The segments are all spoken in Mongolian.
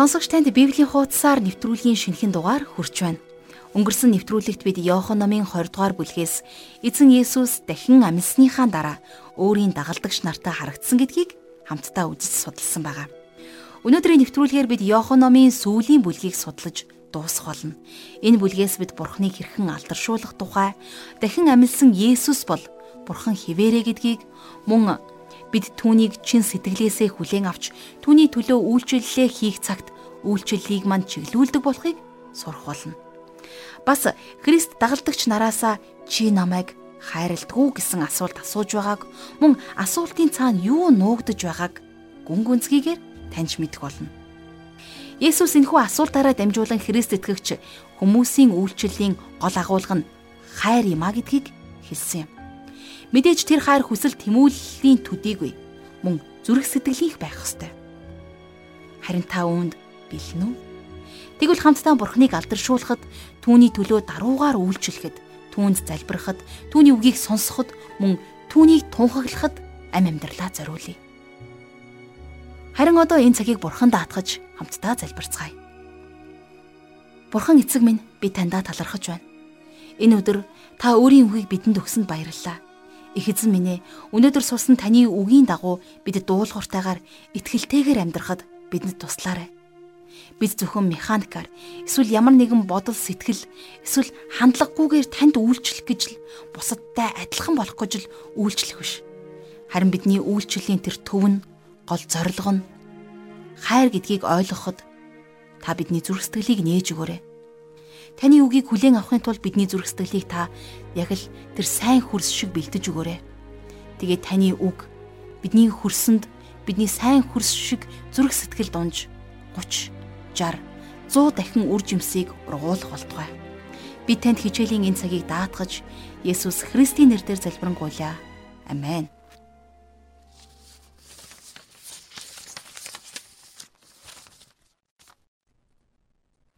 Сонсогч танд Библийн хуудасаар нэвтрүүлгийн шинэхэн дугаар хүрч байна. Өнгөрсөн нэвтрүүлэгт бид Иохан номын 20 дугаар бүлгээс эзэн Есүс дахин амьсныхаа дараа өөрийн дагалдагч нартай харагдсан гэдгийг хамтдаа үзэж судалсан байгаа. Өнөөдрийн нэвтрүүлгээр бид Иохан номын сүүлийн бүлгийг судлаж дуусгах болно. Энэ бүлгээс бид Бурхныг хэрхэн алдаршуулах тухай, дахин амьсан Есүс бол Бурхан хിവэрэ гэдгийг мөн бид түүнийг чин сэтгэлээсээ хүлээн авч түүний төлөө үйлчлэлээ хийх цагт үйлчлэлийг мань чиглүүлдэг болохыг сурах болно. Бас Христ дагалдагч нараасаа чи намайг хайрладгүй гэсэн асуулт асууж байгааг мөн асуултын цаана юу нуугдж байгааг гүн гүнзгийгээр таньж мэдэх болно. Есүс энэхүү асуултаараа дамжуулан Христ итгэгч хүмүүсийн үйлчлэлийн гол агуулга нь хайр юм а гэдгийг хэлсэн юм. Мэдээж тэр хайр хүсэл тэмүүллийн төдийгүй мөн зүрх сэтгэлийнх байх ёстой. Харин та үүнд бэлэн үү? Тэгвэл хамтдаа Бурхныг алдаршуулахад, түүний төлөө даруугаар үйлчлэхэд, түүнд залбирахад, түүний үгийг сонсоход, мөн түүнийг тунхаглахад ам амьдралаа зориулъя. Харин одоо энэ цагийг Бурханд даатгаж хамтдаа залбирцгаая. Бурхан эцэг минь би таньдаа талархаж байна. Энэ өдөр та өөрийн үгийг бидэнд өгсөнд баярлалаа. Их эзэн минь ээ, өнөөдөр сурсан таны үгийн дагуу бид дуулууртайгаар итгэлтэйгээр амьдрахад бидэнд туслаарай. Бид зөвхөн механикаар эсвэл ямар нэгэн бодол сэтгэл эсвэл хандлагагүйгээр танд үйлчлэх гэж л бусадтай адилхан болох гэж л үйлчлэх биш. Харин бидний үйлчлэлийн тэр төв нь гол зорилго нь хайр гэдгийг ойлгоход та бидний зүрх сэтгэлийг нээж өгөөрэй. Таны үгийг хүлээн авахын тулд бидний зүрх сэтгэлийг та яг л тэр сайн хөрс шиг бэлдэж өгөөрэй. Тэгээд таны үг бидний хөрсөнд бидний сайн хөрс шиг зүрх сэтгэл дунж 30, 60, 100 дахин үр жимсийг ургуулах болтугай. Би танд хичээлийн энэ цагийг даатгаж Есүс Христийн нэрээр залбирanгуйлаа. Амен.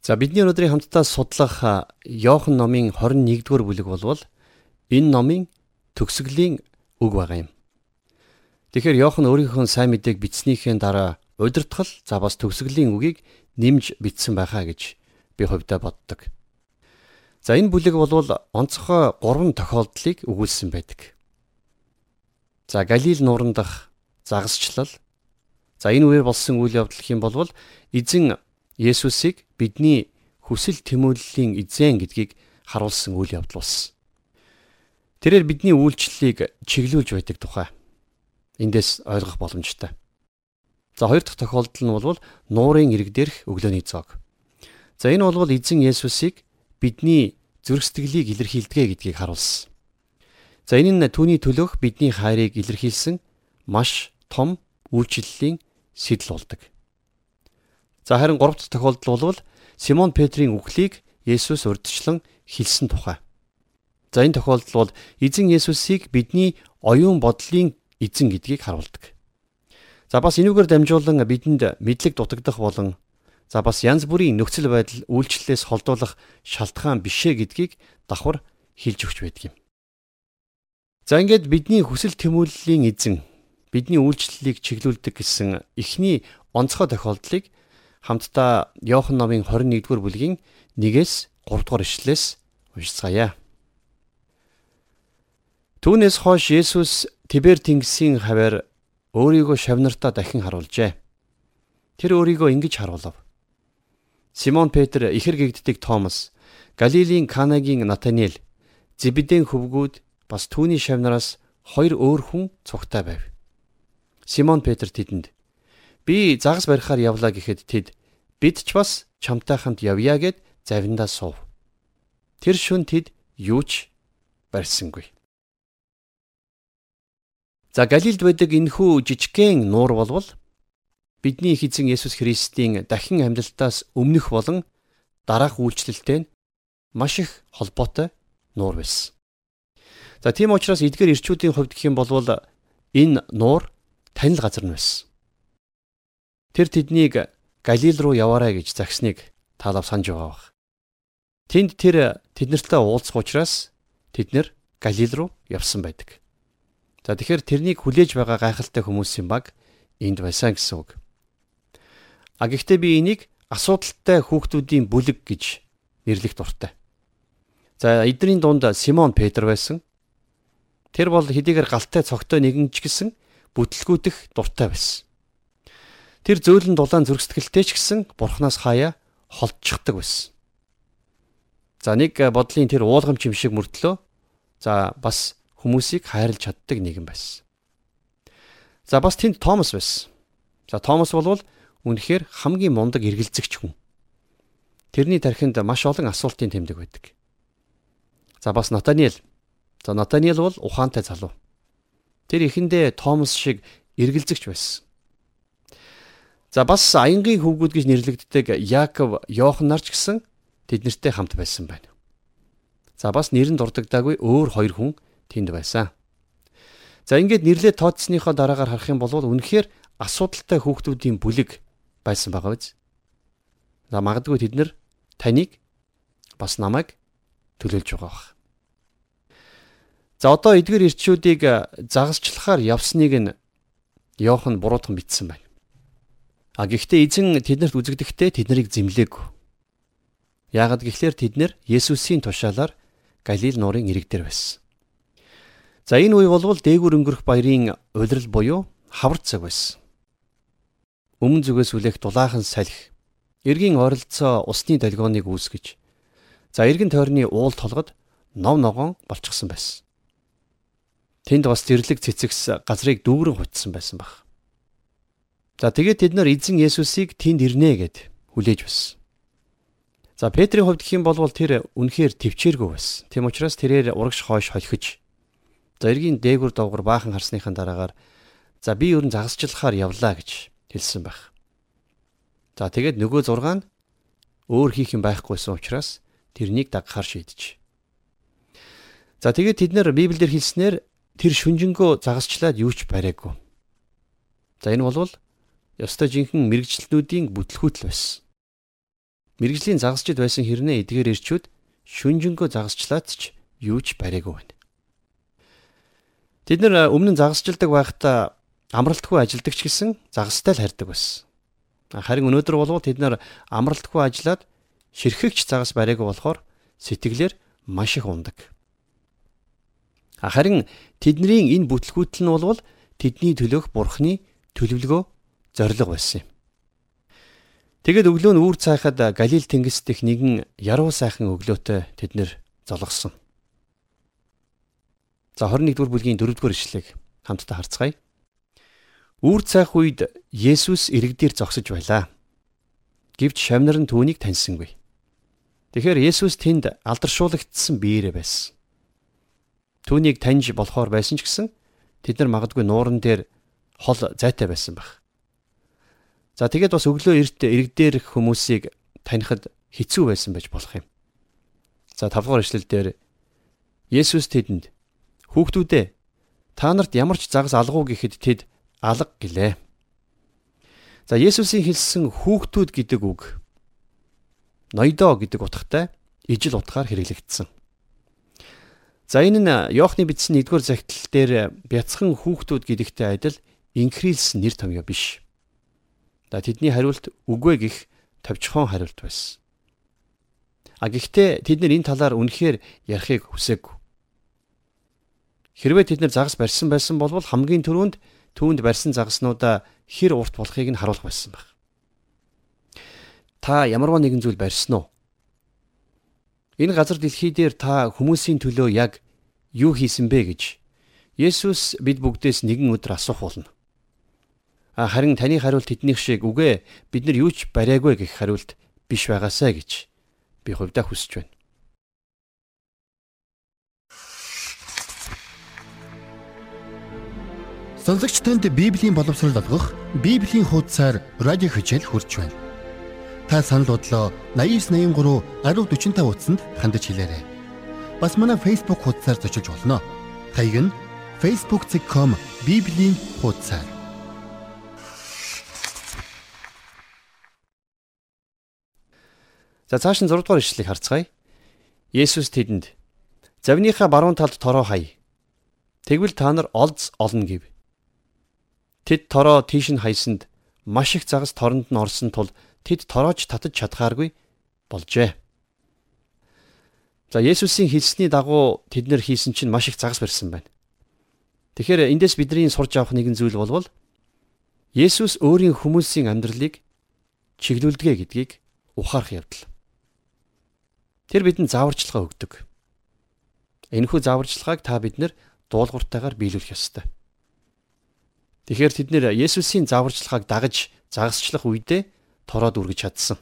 За бидний өнөөдрийн хамтдаа судлах Иохан номын 21-р бүлэг болвол энэ номын төгсгөлийн үг байгаа юм. Тэгэхээр Иохан өөрийнхөө сайн мэдээг бичснийхээ дараа удирдгал за бас төгсгөлийн үгийг нэмж бичсэн байхаа гэж би хувьдаа боддог. За энэ бүлэг болвол онцгой 3 тохиолдлыг өгүүлсэн байдаг. За Галил нууран дах загасчлал. За энэ үеэр болсон үйл явдал хэм болвол эзэн Есүсийг бидний хүсэл тэмүүллийн эзэн гэдгийг харуулсан үйл явдал болсон. Тэрээр бидний үйлчлэлийг чиглүүлж байдаг тухай эндээс ойлгох боломжтой. За хоёр дахь тохиолдол нь бол нуурын ирэг дээрх өглөөний цог. За энэ бол эзэн Есүсийг бидний зүрх сэтгэлийг илэрхийлдэг гэдгийг харуулсан. За энэ нь түүний төлөөх бидний хайрыг илэрхийлсэн маш том үйлчлэлийн сэдэл болдог. За харин 3 дахь тохиолдол бол Симон Петрийн үхлийг Есүс урдчлан хэлсэн тухай. За энэ тохиолдол бол эзэн Есүсийг бидний оюун бодлын эзэн гэдгийг харуулдаг. За бас энүүгээр дамжуулан бидэнд мэдлэг дутагдах болон за бас янз бүрийн нөхцөл байдал үйлчлэлээс холдуулах шалтгаан бишээ гэдгийг давхар хэлж өгч байдаг юм. За ингээд бидний хүсэл тэмүүллийн эзэн бидний үйлчлэлийг чиглүүлдэг гэсэн эхний онцгой тохиолдлыг хамтдаа Иохан номын 21-р бүлгийн 1-ээс 3-р ишлэлээс уншицгаая. Түүнээс хойш Есүс Тибер тэнгисийн хаваар өөрийгөө шавнартаа дахин харуулжээ. Тэр өөрийгөө ингэж харуулв. Симон Петр, ихэр гэгддэг Томас, Галилийн Канагийн Натаниэл, Зебедийн хөвгүүд бас түүний шавнараас хоёр өөр хүн цугтай байв. Симон Петр тэдэнд Би загас барихаар явлаа гэхэд тэд бид ч бас чамтай хамт явъя гэд завиндаа суув. Тэр шүн тэд юу ч барьсангүй. За Галилд байдаг энэхүү жижигхэн нуур болвол бидний их эзэн Есүс Христийн дахин амьдлалтаас өмнөх болон дараах үйлчлэлтэй маш их холбоотой нуур байсан. За тийм учраас эдгээр ирчүүдийн хувьд гэх юм бол энэ нуур танил газар нь байсан. Тэр тэднийг Галил руу яваарай гэж загсныг таалав санаж байгаа бах. Тэнд тэр тэднэртэй уулзах учраас тэд нэр Галил руу явсан байдаг. За тэгэхээр тэрнийг хүлээж байгаа гайхалтай хүмүүсийн баг энд байсан гэсэн үг. А гэхдээ би энийг асуудалтай хүүхдүүдийн бүлэг гэж нэрлэх дуртай. За эдний дунд Симон Петр байсан. Тэр бол хэдийгээр галтай цогтой нэгэн ч гэсэн бүтлгүүдэх дуртай байсан. Тэр зөөлөн дулаан зүрхсэтгэлтэй ч гэсэн бурхнаас хаяа холдчихдаг байсан. За нэг бодлын тэр уулгамч юм шиг мөртлөө за бас хүмүүсийг хайрлж чаддаг нэгэн байсан. За бас тэнд Томас байсан. За Томас бол үнэхээр хамгийн мундаг эргэлзэгч хүн. Тэрний тархинд маш олон асуултын тэмдэг байдаг. За бас Натаниэл. За Натаниэл бол ухаантай залуу. Тэр эхэндээ Томас шиг эргэлзэгч байсан. За бас аянгийн хөвгүүд гэж нэрлэгддэг Яаков, Йохан нар ч гэсэн тэднэртэй хамт байсан байна. За бас нэр нь дурддаггүй өөр хоёр хүн тэнд байсан. За ингээд нэрлээ тооцсныхоо дараагаар харах юм бол үнэхээр асуудалтай хүүхдүүдийн бүлэг байсан байгаа биз. За магадгүй тэд нар таныг бас намайг төлөөлж байгаа бах. За одоо эдгээр ирчүүдийг загасчлахаар явсныг нь Йохан буруутхан бичсэн байна. А гэхдээ эзэн тэднэрт үзэгдэхдээ тэднийг зэмлээгүй. Яагад гэхлээр тэд нэр Есүсийн тушаалаар Галил нуурын ирэг дээр байсан. За энэ үе болвол дээгүр өнгөрөх баярын улирал буюу хавар цаг байсан. Өмнө зүгээс үлэх дулаахан салхи, эргийн ойролцоо усны долгионыг үүсгэж, за эргэн тойрны уул толгод нов ногоон болчихсон байсан. Тэнд бас зэрлэг цэцэгс газрыг дүүрэн хутсан байсан баг. За тэгээд тэд нар эзэн Есүсийг тэнд ирнэ гэд хүлээж байсан. За Петрийн хувьд гэх юм бол тэр үнэхээр төвчээргүй байсан. Тэм учраас тэрээр урагш хойш холхиж За эргийн дээгүр довгор баахан харсныхаа дараагаар за би ер нь загасчлахаар явлаа гэж хэлсэн байх. За тэгээд нөгөө 6 нь өөр хийх юм байхгүйсэн учраас тэрнийг дагахаар шийдэж. За тэгээд тэд нэр Библиэр хэлснээр тэр шүнжэнгөө загасчлаад юу ч бариагүй. За энэ бол ёстой жинхэнэ мэрэгчлэнүүдийн бүтлгүүтэл байсан. Мэрэгжлийн загасчд байсан хэрнээ эдгээр ирчүүд шүнжэнгөө загасчлаад ч юу ч бариагүй байна. Тэд нэр өмнө нь загасжилдаг байхдаа амралтгүй ажилдаг ч гэсэн загастай л харьдаг байсан. Харин өнөөдөр болвол тэд нар амралтгүй ажиллаад ширхэгч загас бариагүй болохоор сэтгэлээр маш их ундаг. Харин тэдний энэ бүтлгүүтэл нь болвол тэдний төлөөх бурхны төлөвлөгөө зориг байсан юм. Тэгэд өглөө нь үүр цайхад Галил тэнгис дэх нэгэн яруу сайхан өглөөтэй тэд нэр золгосон. За 21 дугаар бүлгийн 4 дугаар ишлэгийг хамтдаа харцгаая. Үүр цайх үед Есүс иргэдээр зогсож байлаа. Гэвч шавнар нь түүнийг таньсангүй. Тэгэхээр Есүс тэнд алдаршуулгдсан биеэрээ байсан. Түүнийг таньж болохоор байсан ч гэсэн тэд нар магадгүй нууран дээр хол зайтай байсан байх. За тэгээд бас өглөө эрт иргэдээр хүмүүсийг танихад хэцүү байсан байж болох юм. За 5 дугаар ишлэл дээр Есүс тэдэнд Хүүхдүүдээ та нарт ямар ч загас алгуу гэхэд тэд алга гэлээ. За Есүсийн хэлсэн хүүхдүүд гэдэг үг ноёдоо гэдэг утгатай ижил утгаар хэрэглэгдсэн. За энэ нь Иохны бичсэн 1-р захидал дээр бяцхан хүүхдүүд гэдэгтэй адил инхрийлсэн нэр томьёо биш. За тэдний хариулт үгүй гих товчхон хариулт байсан. А гэхдээ тэд нар энэ талаар үнэхээр ярихыг хүсээгүй. Хэрвээ тэд нар загас барьсан байсан бол хамгийн түрүүнд түүнд барьсан загаснуудаа хэр урт болохыг нь харуулах байсан байх. Та ямарваа нэгэн зүйл барьсан уу? Энэ газар дэлхий дээр та хүмүүсийн төлөө яг юу хийсэн бэ гэж Есүс бид бүгдээс нэгэн өдөр асуух болно. Харин таны хариулт тэднийх шиг үгүй бид нар юу ч бариагүй гэх хариулт биш байгаасаа гэж би хувьдаа хүсэж байна. Сонсогч танд Библийн боловсрол олгох Библийн хуудасаар радио хичээл хурж байна. Та санал бодлоо 8983 1045 утсанд хандаж хэлээрэй. Бас манай Facebook хуудасаар зочилж болно. Хаяг нь facebook.com Библийн хуудасаар. За цааш нь 6 дугаар ишлэгийг харцгаая. Есүс тэдэнд завныхаа баруун талд тороо хай. Тэгвэл та нар олз олно гэв. Тэд тороо тийш нь хайсанд маш их загас торонд нь орсон тул тэд тороож татаж чадхааргүй болжээ. За Есүсийн хэлсний дагуу тэд нэр хийсэн чинь маш их загас барьсан байна. Тэгэхээр эндээс бидний сурж авах нэгэн зүйл болвол Есүс өөрийн хүмүүсийн амьдралыг чиглүүлдэг гэдгийг ухаарах явдал. Тэр бидэнд зааварчилгаа өгдөг. Энэхүү зааварчилгааг та бид нар дуулууртайгаар биелүүлэх ёстой. Тэгэхээр тэд нэр Есүсийн зааварчилгааг дагаж загасчлах үедээ тороод үргэж чадсан.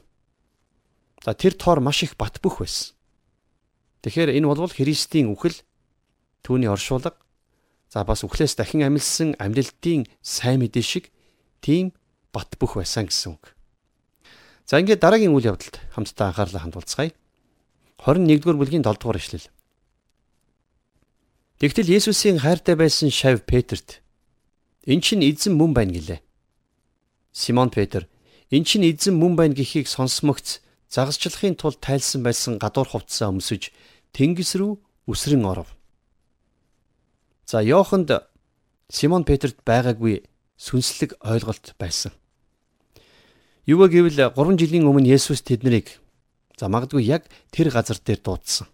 За тэр тор маш их бат бөх байсан. Тэгэхээр энэ болвол Христийн үхэл түүний оршуулга за бас үхлээс дахин амилсан амьдлтын сайн мэдээ шиг тийм бат бөх байсан гэсэн үг. За ингээд дараагийн үйл явдалд хамтдаа анхаарлаа хандуулцгаая. 21-р бүлгийн 7-р ишлэл. Тэгтэл Есүсийн хайртай байсан шав Петерт "Эн чинь эзэн мөн байна" гэлээ. Симон Петр "Эн чинь эзэн мөн байна" гэхийг сонсмогц загасчлахын тулд тайлсан байсан гадуур хувцсаа өмсөж тэнгис рүү үсрэн оров. За Йоханд Симон Петрт байгаагүй сүнслэг ойлголт байсан. Юу гэвэл 3 жилийн өмнө Есүс тэднийг за магадгүй яг тэр газар дээр дуудсан.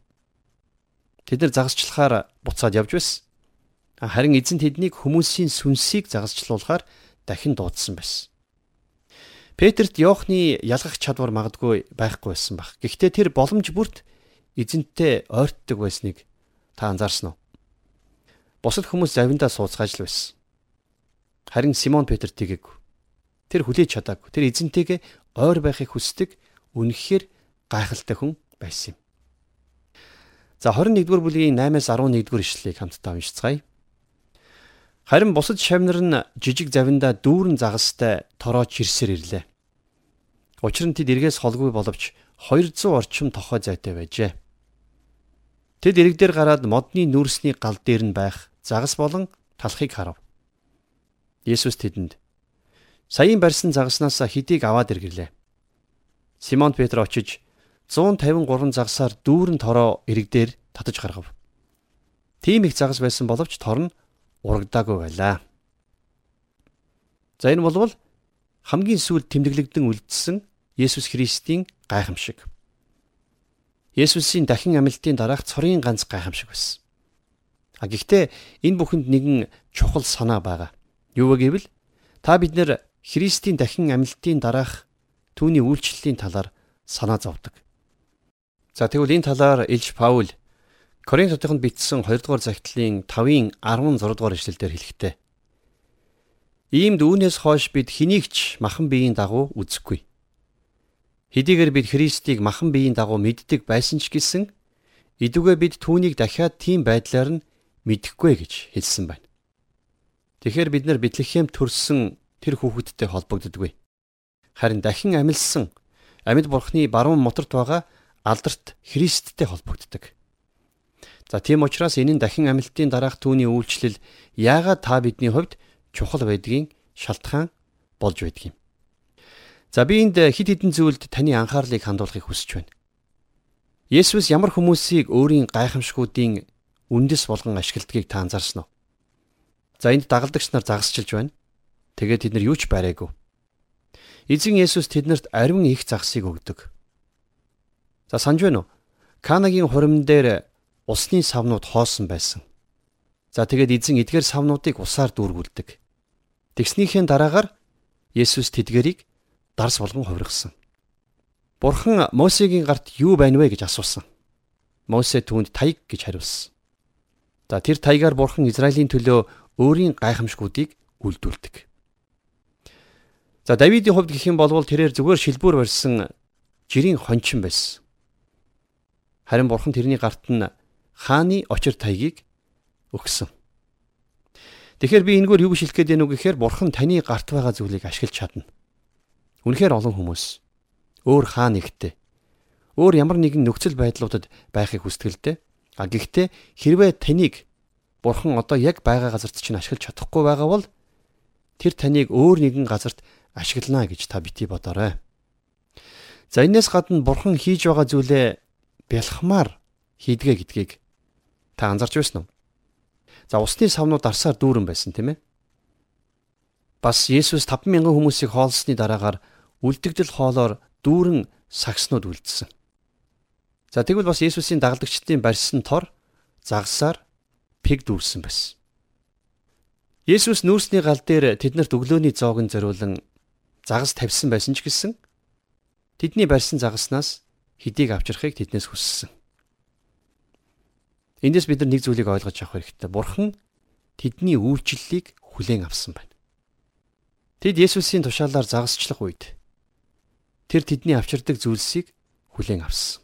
Тэд нар загасчлахаар буцаад явж байсан. Харин эзэн тэднийг хүмүүсийн сүнсийг загасчлуулахаар дахин дуудсан байсан. Петрт Йохны ялгах чадвар магадгүй байхгүй байсан баг. Гэхдээ тэр боломж бүрт эзэнтэй ойртдог байсныг та анзаарсан уу? Бусад хүмүүс завиндаа сууцгааж л байсан. Харин Симон Петр тгийг тэр хүлээж чадаагүй. Тэр эзэнтэйгээ ойр байхыг хүсдэг үнэхээр гайхалтай хүн байсан юм. За 21-р бүлгийн 8-аас 11-р ишлэлийг хамтдаа уншицгаая. Харин бусад шавнар нь жижиг завиндаа дүүрэн загастай торооч ирсээр ирлээ. Учир нь тэд эргээс холгүй боловч 200 орчим тохой зайтай байжээ. Тэд эрэг дээр гараад модны нүрсний гал дээр нь байх загас болон талхыг харав. Есүс тэдэнд саяын барьсан загаснаас хэдийг аваад иргэлээ. Симон Петр очиж 153 загсаар дүүрэн тороо эрэг дээр татаж гаргав. Тийм их загас байсан боловч тор нь урагдаагүй байлаа. За энэ болвол хамгийн сүүлд тэмдэглэгдэн үлдсэн Есүс Христийн гайхамшиг. Есүсийн дахин амилтын дараах цорын ганц гайхамшиг байсан. А гэхдээ энэ бүхэнд нэгэн чухал санаа байгаа. Юу вэ гэвэл та бид нэр Христийн дахин амилтын дараах түүний үйлчлэлийн талаар санаа зовдөг. За тэгвэл энэ талаар Илж Паул Коринт хотынд бичсэн 2 дугаар захидлын 5-ын 16 дугаар ишлэлдэр хэлэхдээ Иймд үүнээс хойш бид хэнийгч махан биеийн дагуу үзэхгүй. Хэдийгээр бид Христийг махан биеийн дагуу мэддэг байсан ч гэсэн идүгэ бид түүнийг дахиад тийм байдлаар нь мэдэхгүй гэж хэлсэн байна. Тэгэхээр бид нар Бэтлехем төрсэн тэр хүүхэдтэй холбогддоггүй. Харин дахин амилсан амьд бурхны баруун моторт байгаа алдарт Христтэй холбогддог. За тийм учраас энэ нь дахин амилтын дараах түүний үйлчлэл яагаад та бидний хувьд чухал байдгийг шалтгаан болж байдгийг. За би энд хид хідэн зүйлд таны анхаарлыг хандуулахыг хүсэж байна. Есүс ямар хүмүүсийг өөрийн гайхамшгуудын үндэс болгон ашигладгийг та анзаарсан уу? За энд дагалдагч нар загасчилж байна. Тэгээд тэд нар юу ч бариагүй. Эзэн Есүс тэднэрт ариун их загсыг өгдөг. За санаж байна уу? Канагийн хуримн дээр усны савнууд хоосон байсан. За тэгээд эзэн эдгээр савнуудыг усаар дүүргүүлдэг. Тэгснийхээ дараагаар Есүс тэдгэрийг дарс болгон хувиргасан. Бурхан Мосегийн гарт юу байна вэ гэж асуусан. Мосе түүнд таяг гэж хариулсан. За тэр таягаар Бурхан Израилийн төлөө өөрийн гайхамшгуудыг үлдүүлдэг. За Давидын хувьд гэх юм бол тэрээр зүгээр шилбүүр барьсан жирийн хончин байсан. Харин Бурхан тэрний гарт нь хааны очир таягийг өгсөн. Тэгэхээр би энэгээр юу хэлэх гээд байна вэ гэхээр бурхан таны гарт байгаа зүйлийг ашиглаж чадна. Үнэхээр олон хүмүүс өөр хаан нэгтэй өөр ямар нэгэн нөхцөл байдлуудад байхыг хүсдэгтэй. А гэхдээ хэрвээ таныг бурхан одоо яг байгаа газарт чинь ашиглаж чадахгүй байгаа бол тэр таныг өөр нэгэн газарт ашиглана гэж та бити бодоорой. За энэс гадна бурхан хийж байгаа зүйлээ бялхмаар хийдгээ гэдгийг Та анзарч байсан уу? За усны савнууд арсаар дүүрэн байсан тийм ээ. бас Есүс 50000 хүмүүсийг хоолсны дараагаар үлдэгдэл хоолоор дүүрэн сагснууд үлдсэн. За тэгвэл бас Есүсийн дагалдагчдын барьсан тор загсаар пиг дүүрсэн байсан. Есүс нүүрсний гал дээр тэднэрт өглөөний зоог нь зориулан загас тавьсан байсан ч гэсэн тэдний барьсан загаснаас хэдийг авчрахыг тэднээс хүссэн. Эндээс бид нар нэг зүйлийг ойлгож авах хэрэгтэй. Бурхан тэдний үйлчлэлийг хүлээн авсан байна. Тэд Есүсийн тушаалаар загасчлах үед тэр тэдний авчирдаг зүйлсийг хүлээн авсан.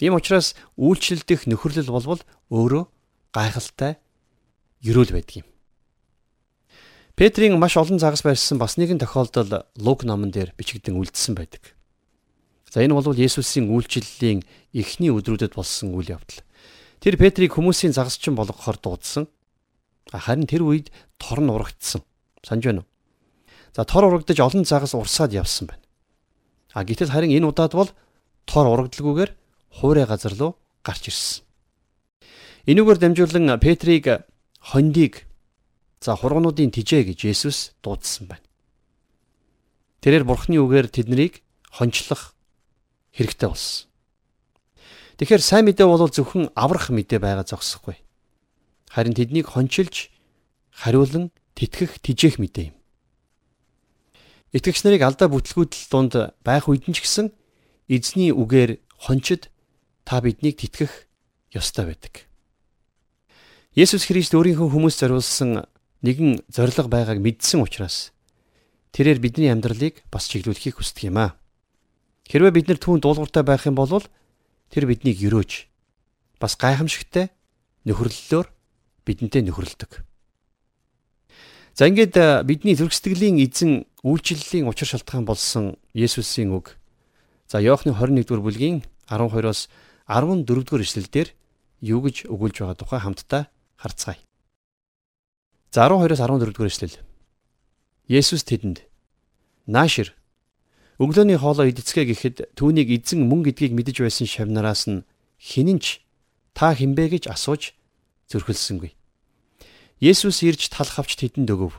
Ийм учраас үйлчлэлдэх нөхөрлөл болвол өөрөө гайхалтай ерөөл байдаг юм. Петрийн маш олон загас барьсан бас нэгэн тохиолдол Лук номон дээр бичигдэн үлдсэн байдаг. За энэ бол Есүсийн үйлчлэлийн эхний өдрүүдэд болсон үйл явдал. Тэр Петрийг хүмүүсийн загасчин болгохоор дуудсан. Харин тэр үед тор нь урагдсан. Санж байна уу? За тор урагдаж олон загас урсаад явсан байна. А гэтэл харин энэ удаад бол тор урагдalgүйгээр хуурай газар руу гарч ирсэн. Энүүгээр дамжуулан Петрийг хондийг за хургунуудын тижээ гэж Есүс дуудсан байна. Тэрээр Бурхны үгээр тэднийг хончлох хэрэгтэй болсон. Тэгэхээр сайн мэдээ бол зөвхөн аврах мэдээ байгаа зогсохгүй. Харин тэднийг хончилж хариулан тэтгэх тижээх мэдээ юм. Итгэгч нарыг алдаа бүтлгүүдэл дунд байх үед нь ч гэсэн эзний үгээр хончид та биднийг тэтгэх ёстой байдаг. Есүс Христ өөрийнхөө хүмүүс зориулсан нэгэн зориг байгааг мэдсэн учраас тэрээр бидний амьдралыг бас чиглүүлэхийг хүсдэг юм аа. Хэрвээ бид нар түүн дуулууртай байх юм бол тэр биднийг өрөөж бас гайхамшигтай нөхөрлөлөөр бидэнтэй нөхөрлөдөг. За ингээд бидний зүрх сэтгэлийн эзэн үйлчлэлийн учир шалтгаан болсон Есүсийн үг. За Иохны 21-р бүлгийн 12-оос 14-р эшлэлдэр юу гэж өгүүлж байгаа тухай хамтдаа харцгаая. За 12-оос 14-р эшлэл. Есүс тэдэнд наашир өглөөний хоолоо идцгээ гэхэд түүнийг эзэн мөн гэдгийг мэдэж байсан шавнараас нь хинэнч та хинбэ гэж асууж зөрхөлсөнгүй. Есүс ирж талх авч тэдэнд өгөв.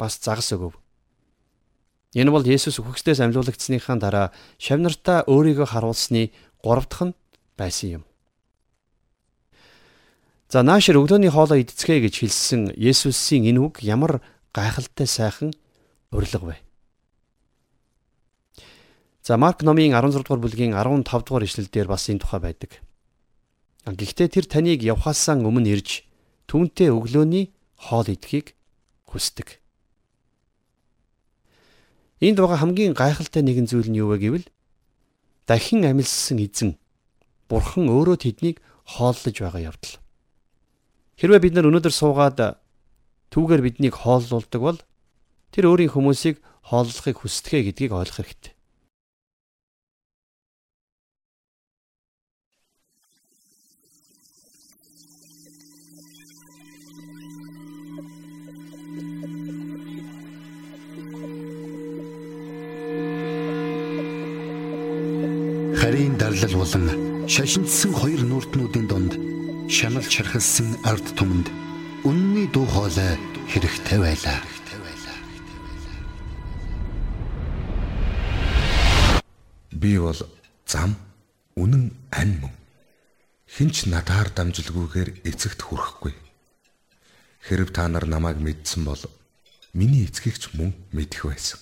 Бас загас өгөв. Энэ бол Есүс үхэгсдээс амьлуулагдсныхаа дараа шавнартаа өөрийгөө харуулсны 3 дахь нь байсан юм. За наашир өглөөний хоолоо идцгээе гэж хэлсэн Есүсийн энэ үг ямар гайхалтай сайхан урилга вэ? За Марк номын 16 дугаар бүлгийн 15 дугаар ишлэлдэр бас энэ тухай байдаг. Гэхдээ тэр таныг явхаасаа өмнө ирж түүнтэй өглөөний хоол идэхийг хүсдэг. Энд байгаа хамгийн гайхалтай нэгэн зүйл нь юу вэ гэвэл дахин амилсан эзэн Бурхан өөрөө тэднийг хооллож байгаа явдал. Хэрвээ бид нар өнөөдөр суугаад түүгээр биднийг хооллуулдаг бол тэр өөрийн хүмүүсийг хооллохыг хүсдэгэ гэдгийг ойлгох хэрэгтэй. Дарлал болон шашинтсан хоёр нүртнүүдийн донд шанал чархалсан ард түмэнд үнний дуу хоолой хэрэгтэй байлаа. Би бол зам, үнэн, ань мөн. Хинч надаар дамжилгүйгээр эцэгт хүрэхгүй. Хэрв та нар намайг мэдсэн бол миний эцгийгч мөн мэдэх байсан.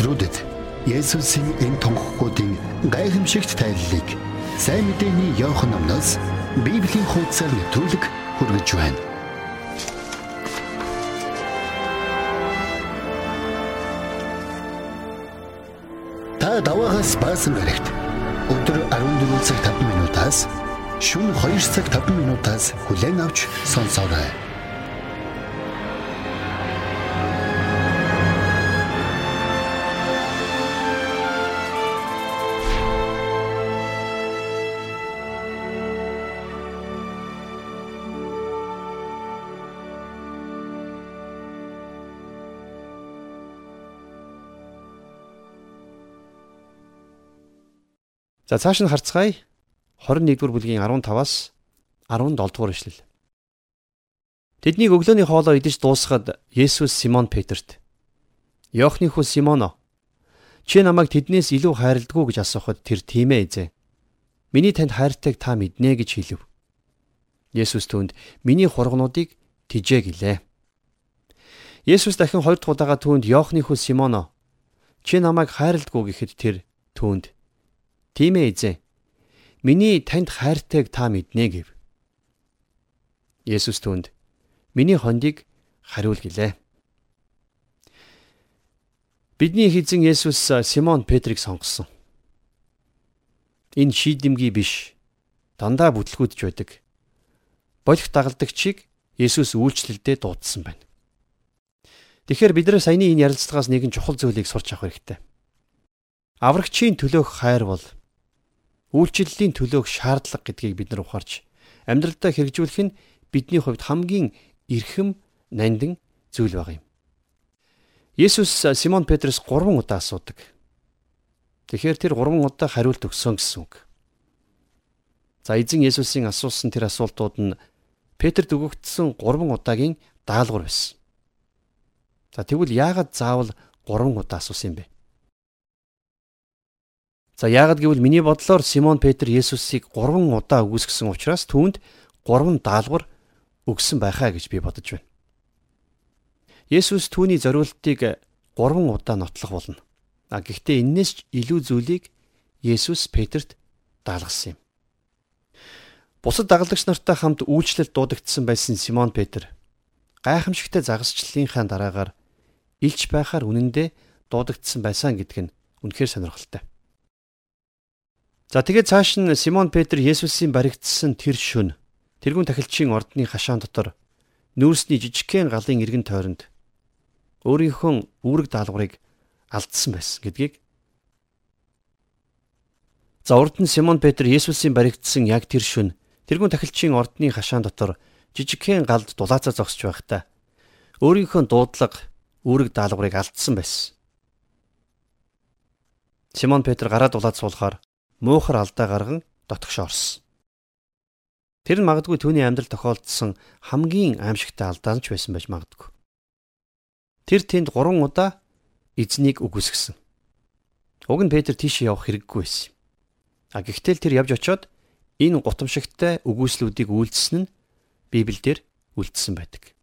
Өдрүүдэд Есүсийн энэ тунхагуудын гайхамшигт тайллыг сайн мэдээний Иохан номноос Библийн хуудасаар нэвтрүүлэг хүргэж байна. Та даваагаас баасан гарагт өдөр 14 цаг 5 минутаас шөнө 2 цаг 5 минутаас хүлээн авч сонсоорой. За цааш нь харцгаая. 21-р бүлгийн 15-аас 17-р эшлэл. Тэднийг өглөөний хоолоо идэж дуусгаад Есүс Симон Петерт Йоохны хүү Симоно чи намайг тэднээс илүү хайрладгүй гэж асуухад тэр тийм ээ эзэн. Миний танд хайртайг та мэднэ гэж хэлв. Есүс түүнд миний хургнуудыг тижээ гэлээ. Есүс дахин хоёр дахь удаага түүнд Йоохны хүү Симоно чи намайг хайрладгүй гэхэд тэр түүнд тийм ээ эзэн. Миний танд хайртайг та мэднэ гэв. Есүс түүнд Миний хондийг хариул гэлээ. Бидний эзэн Есүс Симон Петрийг сонгосон. Энэ шийдэмгий биш. Дандаа бүтлгүүдж байдаг. Болох дагалдагчийг Есүс үйлчлэлдээ дуудсан байна. Тэгэхээр бид нар саяны энэ ярилцлагаас нэгэн чухал зүйлийг сурч авах хэрэгтэй. Аврагчийн төлөөх хайр бол үйлчлэлийн төлөөх шаардлага гэдгийг бид нар ухаарч амьдралдаа хэрэгжүүлэх нь бидний хувьд хамгийн эрхэм нандин зүйл баг юм. Есүс Симон Петрос 3 удаа асуудаг. Тэгэхээр тэр 3 удаа хариулт өгсөн гэсэн үг. За эзэн Есүсийн асуусан тэр асуултууд нь Петрт өгөгдсөн 3 удаагийн даалгавар байсан. За тэгвэл яагаад заавал 3 удаа асуусан юм бэ? За яагаад гэвэл миний бодлоор Симон Петр Есүсийг 3 удаа үгүйсгэсэн учраас түүнд 3 даалгавар өгсөн байхаа гэж би бодож байна. Есүс түүний зориултыг 3 удаа нотлох болно. А гэхдээ энээс илүү зүйлийг Есүс Петрт даалгасан юм. Бусад дагалдагч нартай хамт үйлчлэлд дуудагдсан байсан Симон Петр гайхамшигтай загасчлалынхаа дараагаар илч байхаар үнэндээ дуудагдсан байсан гэдг нь үнэхээр сонирхолтой. За тэгээд цааш нь Симон Петр Есүсийн баригдсан тэр шөнө тэрүүн тахилчийн ордны хашаан дотор нүүрсний жижигхэн галын иргэн тойронд өөрийнхөө үүрэг даалгаврыг алдсан байсан гэдгийг. За урд нь Симон Петр Есүсийн баригдсан яг тэр шөнө тэрүүн тахилчийн ордны хашаан дотор жижигхэн галд дулаацаа зогсож байхдаа өөрийнхөө дуудлага үүрэг даалгаврыг алдсан байсан. Симон Петр гараа дулаад суулахаар муухар алдаа гарган дотгош орсон. Тэр нь магадгүй түүний амьдрал тохиолдсон хамгийн аимшигтай алдаанч байсан байж магадгүй. Тэр тэнд 3 удаа эзнийг үгүйсгэсэн. Уг нь Петр тийш явах хэрэггүй байсан. А гэхдээ тэр явж очиод энэ гутамшигтай үгүйслүүдийг үйлдэлсэн нь Библиэлд үлдсэн байдаг.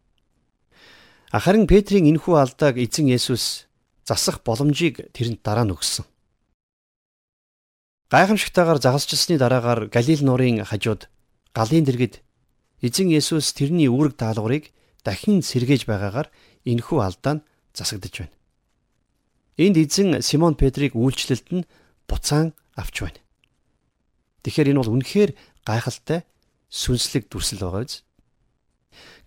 Харин Петрийн энэхүү алдааг эзэн Есүс засах боломжийг тэрэнд дараа нь өгсөн. Гайхамшигтайгаар загасчлсны дараагаар Галил нуурын хажууд галын дэргэд эзэн Есүс тэрний үүрэг даалгаврыг дахин сэргээж байгаагаар энэхүү алдаа нь засагдж байна. Энд эзэн Симон Петрийг үйлчлэлд нь буцаан авч байна. Тэгэхээр энэ бол үнэхээр гайхалтай сүнслэг дүрсэл байгаа биз?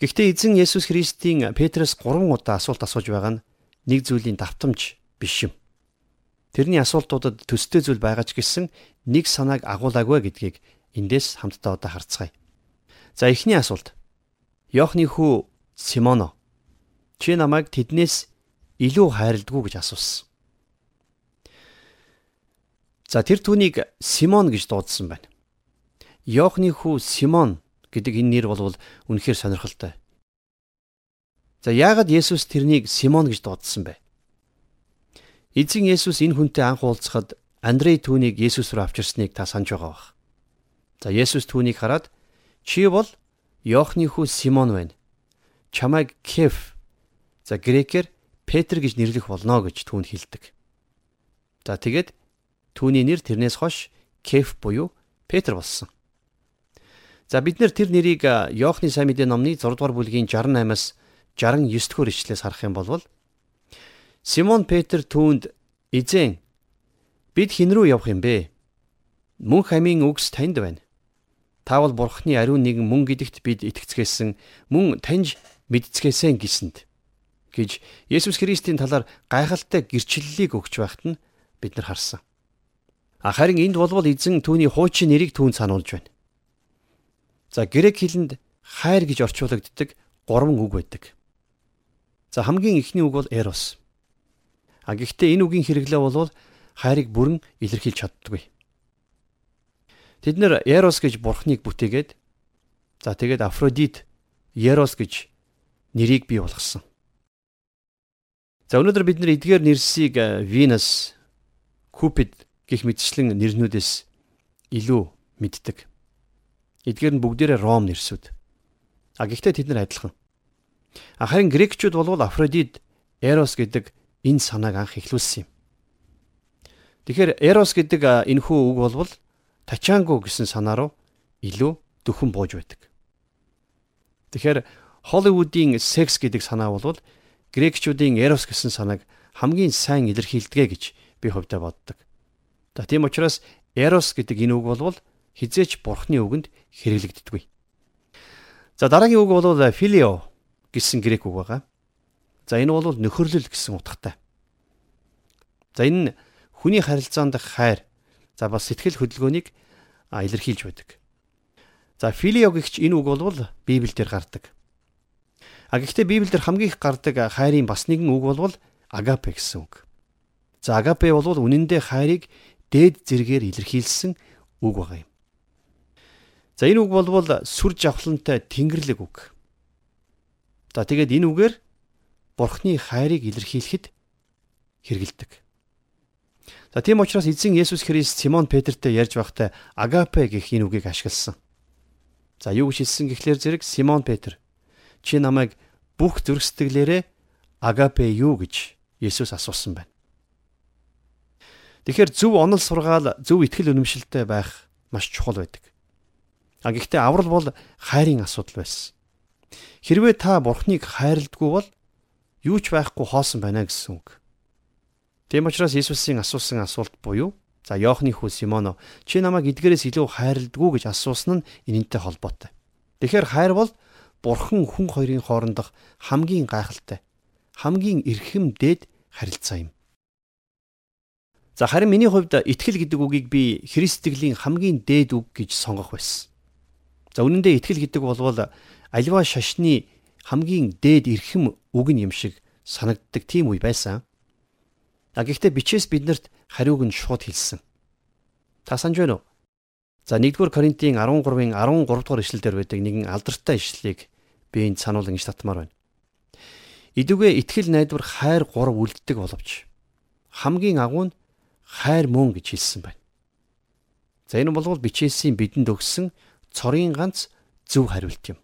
Гэхдээ эзэн Есүс Христийн Петроос 3 удаа асуулт асууж байгаа нь нэг зүйлийн давтамж биш юм. Тэрний асуултуудад төстэй зүйл байгаа ч гэсэн нэг санааг агуулаагүй гэдгийг эндээс хамтдаа одоо харцгаая. За эхний асуулт. Йохны хүү Симоно чи намайг тэднээс илүү хайрладгүй гэж асуусан. За тэр түүнийг Симон гэж дуудсан байна. Йохны хүү Симон гэдэг энэ нэр болвол үнэхээр сонирхолтой. За яагаад Есүс тэрнийг Симон гэж дуудсан бэ? Эзэн Есүс энэ хүнтэй анх уулзахад Андрей түүнийг Есүс рүү авчирсныг та санаж байгаа бах. За Есүс түүнийг хараад чи бол Йоохны хүү Симон байна. Чамайг Кеф за грекээр Петр гэж нэрлэх болно гэж түүнд хэлдэг. За тэгээд түүний нэр тэрнээс хойш Кеф буюу Петр болсон. За бид нэр тэр нэрийг Йоохны сайн мэдээ номны 6 дугаар бүлгийн 68-аас 69 дугаар ишлээс харах юм бол Симон Петр түүнд эзэн бид хэн рүү явах юм бэ? Мөн хамийн үгс танд байна. Таавал бурхны ариун нэгэн мөн гэдэгт бид итгэцгээсэн мөн таньж мэдцгээсэн гисэнд гэж Есүс Христийн талаар гайхалтай гэрчлэлийг өгч байхад нь бид нар харсан. Харин энд болвол эзэн түүний хуучин нэрийг түүнд сануулж байна. За грек хэлэнд хайр гэж орчуулагддаг гурван үг байдаг. За хамгийн эхний үг бол эрос. А гэхдээ энэ үгийн хэрэглээ бол хайрыг бүрэн илэрхийлж чаддаггүй. Тэд нэр Эрос гэж бурхныг бүтээгээд за тэгээд Афродит Ерос гэж нэрийг бий болгосон. За өнөөдөр бид нар эдгээр нэрсийг Venus, Cupid гэх мэтчлэн нэрнүүдээс илүү мэддэг. Эдгээр нь бүгдээрээ Ром нэрсүүд. А гэхдээ тэд нар адилхан. Харин грекчүүд болвол Афродит, Эрос гэдэг энэ санааг анх эхлүүлсэн юм. Тэгэхээр Эрос гэдэг энэхүү үг болвол Тачанго гэсэн санаа руу илүү дөхөн бууж байдаг. Тэгэхээр Холливуудын секс гэдэг санаа болвол грекчүүдийн Эрос гэсэн санааг хамгийн сайн илэрхийлдэг гэж би хувьдаа боддог. За тийм учраас Эрос гэдэг энэ үг болвол хизээч бурхны үгэнд хэрэглэгддэггүй. За дараагийн үг бол филио гэсэн грек үг байгаа. За энэ бол нөхөрлөл гэсэн утгатай. За энэ хүний харилцаанд хайр за бас сэтгэл хөдөлгөөнийг илэрхийлж байдаг. За филио гэгч энэ үг бол Библиэлд гардаг. А гэхдээ Библиэлд хамгийн их гардаг хайрын бас нэгэн үг бол агапе гэсэн үг. За агапе бол үнэндээ хайрыг дээд зэргээр илэрхийлсэн үг байгаа юм. За энэ үг бол сүр жавхлантай тэнгэрлэг үг. За тэгээд энэ үгээр Бурхны хайрыг илэрхийлэхэд хэрэгэлдэг. За тийм учраас эзэн Есүс Христ Симон Петртэй ярьж байхдаа агапе гэх энэ үгийг ашигласан. За юу гэж хэлсэн гэхлээр зэрэг Симон Петр чи намайг бүх зүрх сэтгэлээрээ агапе юу гэж Есүс асуусан байна. Тэгэхээр зөв онол сургаал, зөв итгэл үнэмшилтэй байх маш чухал байдаг. А гэхдээ аврал бол хайрын асуудал байсан. Хэрвээ та Бурхныг хайрладгүй бол юу ч байхгүй хоосон байна гэсэн үг. Тийм учраас Иесусийн асуусан асуулт буюу за Иохны хүү Симоно чи намайг эдгээрээс илүү хайрладгүй гэж асуусан нь энэнтэй холбоотой. Тэгэхээр хайр бол бурхан хүн хоёрын хоорондох хамгийн гайхалтай хамгийн эрхэм дээд харилцаа юм. За харин миний хувьд итгэл гэдэг үгийг би христтгэлийн хамгийн дээд үг гэж сонгох байсан. За үнэн дээр итгэл гэдэг бол альва шашны хамгийн дээд эрхэм үг юм шиг санагддаг тийм үе байсан. А гэхдээ бичээс биднэрт хариуг нь шууд хэлсэн. Та санаж байна уу? За 1-р Коринтын 13-ын 13 дугаар ишлэлдэр байдаг нэгэн алдартай ишлэлийг би энд сануул ингэж татмаар байна. Идүгэ итгэл найдвар хайр гурав үлддэг боловч хамгийн агуу нь хайр мөн гэж хэлсэн байна. За энэ бол бичээсийн бидэнд өгсөн цорын ганц зөв хариулт юм.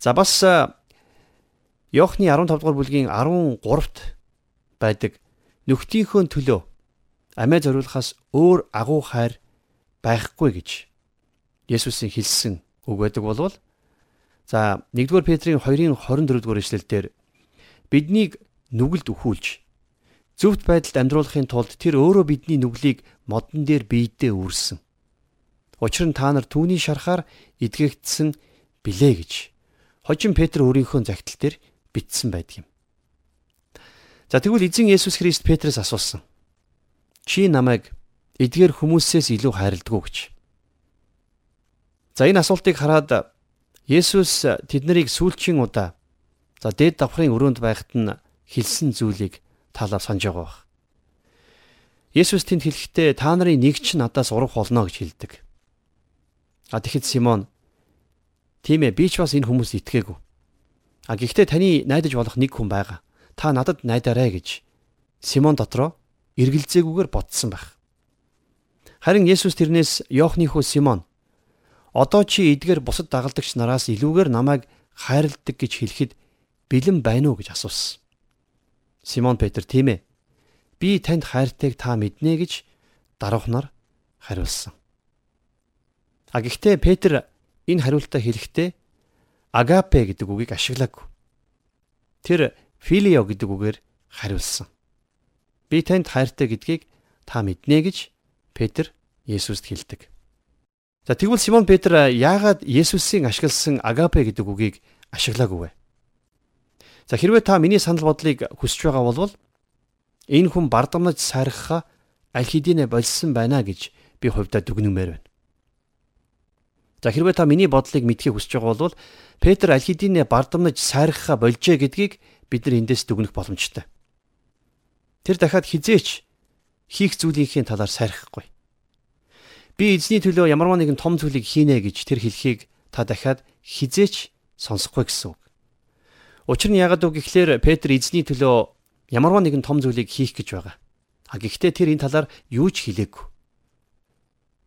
За бас Йохны 15 дугаар бүлгийн 13-т байдаг нөхдийнхөө төлөө амиа зориулахаас өөр агуу хайр байхгүй гэж Есүсийн хэлсэн үг байдаг болвол за 1-р Петрийн 2-ын 24-р эшлэлдэр биднийг нүгэлд өхүүлж зөвхт байдалд амьдруулахын тулд тэр өөрөө бидний нүглийг модон дээр биедээ үрсэн. Учир нь та нар түүний шарахаар эдгэгдсэн билээ гэж хожим Петр өөрийнхөө загтал дээр бичсэн байдаг юм. За тэгвэл эзэн Есүс Христ Петрээс асуусан. Чи намайг эдгээр хүмүүсээс илүү хайрладгүй гэж. За энэ асуултыг хараад Есүс тэд нарыг сүүлчийн удаа за дээд давхрын өрөөнд байхад нь хэлсэн зүйлийг талаар санаж байгаа баг. Есүс тэнд хэлэхдээ та нарын нэг ч надаас урах болно гэж хэлдэг. А тэгэхэд Симон тийм ээ би ч бас энэ хүмүүст итгээгүй. А гэхдээ таны найдаж болох нэг хүн байгаа та надад найдаарай гэж Симон дотроо эргэлзээгүйгээр бодсон байх. Харин Есүс тэрнээс Йоохны хүү Симон одоо чи эдгээр бусад дагалдагч нараас илүүгээр намайг хайрладаг гэж хэлэхэд бэлэн байна уу гэж асуусан. Симон Петр тийм ээ. Би танд хайртайг та мэднэ гэж даруухнаар хариулсан. А гэхдээ Петр энэ хариултаа хэлэхдээ агапе гэдэг үгийг ашиглаагүй. Тэр филио гэдэг үгээр хариулсан. Би танд хайртай гэдгийг та мэднэ гэж Петр Есүст хэлдэг. За тэгвэл Симон Петр яагаад Есүсийн ашигласан агапе гэдэг үгийг ашиглаагүй вэ? За хэрвээ та миний санал бодлыг хүсэж байгаа бол энэ хүн бардамнаж сайрахаа аль хэдийнэ болсон байна гэж би хувьдаа дүгнэмээр байна. За хэрвээ та миний бодлыг мэдхийг хүсэж байгаа бол Петр аль хэдийнэ бардамнаж сайрахаа болжээ гэдгийг бид нар эндээс дүгнэх боломжтой. Тэр дахиад хизээч хийх зүйлийнхээ талаар сайрахгүй. би эзний төлөө ямарваа нэгэн том зүйлийг хийнэ гэж тэр хэлхийг та дахиад хизээч сонсохгүй гэсэн үг. Учир нь яагаад үг гэхлээр Петр эзний төлөө ямарваа нэгэн том зүйлийг хийх гэж байгаа. А гэхдээ тэр энэ талаар юу ч хэлээгүй.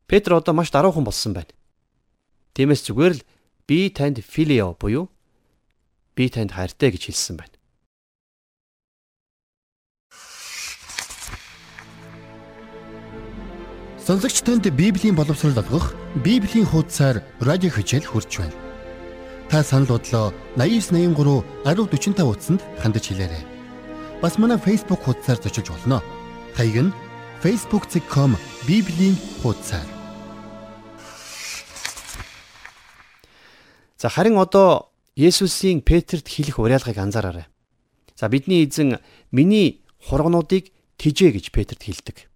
Петр одоо маш даруухан болсон байна. Тиймээс зүгээр л би танд филио буюу би танд хайртай гэж хэлсэн байна. Сонсогч танд Библийн боловсрол олгох Библийн хуудасаар радио хичээл хурж байна. Та санал бодлоо 8983 1045 утсанд хандаж хэлээрэй. Бас манай Facebook хуудасаар зочилж болно. Хаяг нь facebook.com Библийн хуудасаар. За харин одоо Есүсийн Петрт хэлэх уриалгыг анзаараарай. За бидний эзэн миний хургнуудыг тижээ гэж Петрт хэлдэг.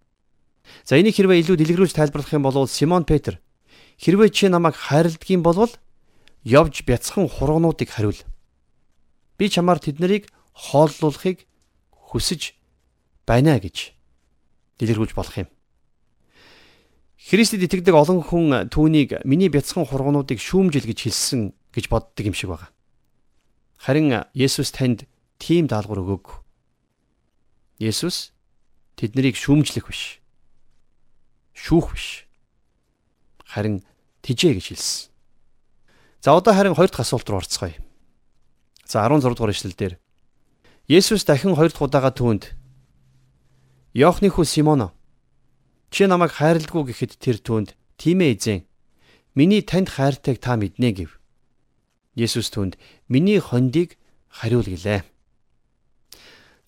За энийг хэрвээ илүү дэлгэрүүлж тайлбарлах юм бол Симон Петр хэрвээ чи намайг хайрладгийн болвол явж бяцхан хургнуудыг хариул. Би чамаар тэднийг хооллуулахыг хүсэж байна гэж дэлгэрүүлж болох юм. Христэд итгэдэг олон хүн түүнийг миний бяцхан хургнуудыг шүүмжил гэж хэлсэн гэж боддог юм шиг байна. Харин Есүс танд тийм даалгавар өгөөгүй. Есүс тэднийг шүүмжлэх биш шүүх биш. Харин тижээ гэж хэлсэн. За одоо харин хоёр дахь асуулт руу орцгоё. За 16 дугаар ишлэл дээр Есүс дахин хоёр дахь удаага түүнд Йоохны хүү Симоно чи намайг хайрладгүй гэхэд тэр түүнд тийм ээ эзэн миний танд хайртайг та мэднэ гэв. Есүс түүнд миний хондийг хариул гэлээ.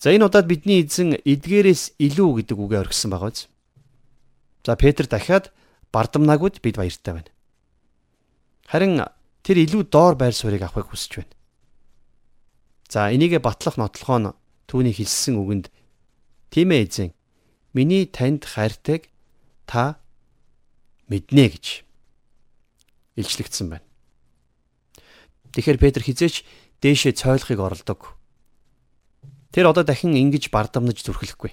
За энэ удаад бидний эзэн эдгээрээс илүү гэдэг үгээ оргисон байгаа биз? За Петр дахиад бардамнаагууд бид баяртай байна. Харин тэр илүү доор байр суурийг авахыг хүсэж байна. За энийгэ батлах нотлохоо нь түүний хэлсэн үгэнд тийм ээ эзэн миний танд хайртайг та мэднэ гэж илчлэгдсэн байна. Тэгэхээр Петр хизээч дээшээ цойлохыг оролдог. Тэр одоо дахин ингэж бардамнаж зүрхлэхгүй.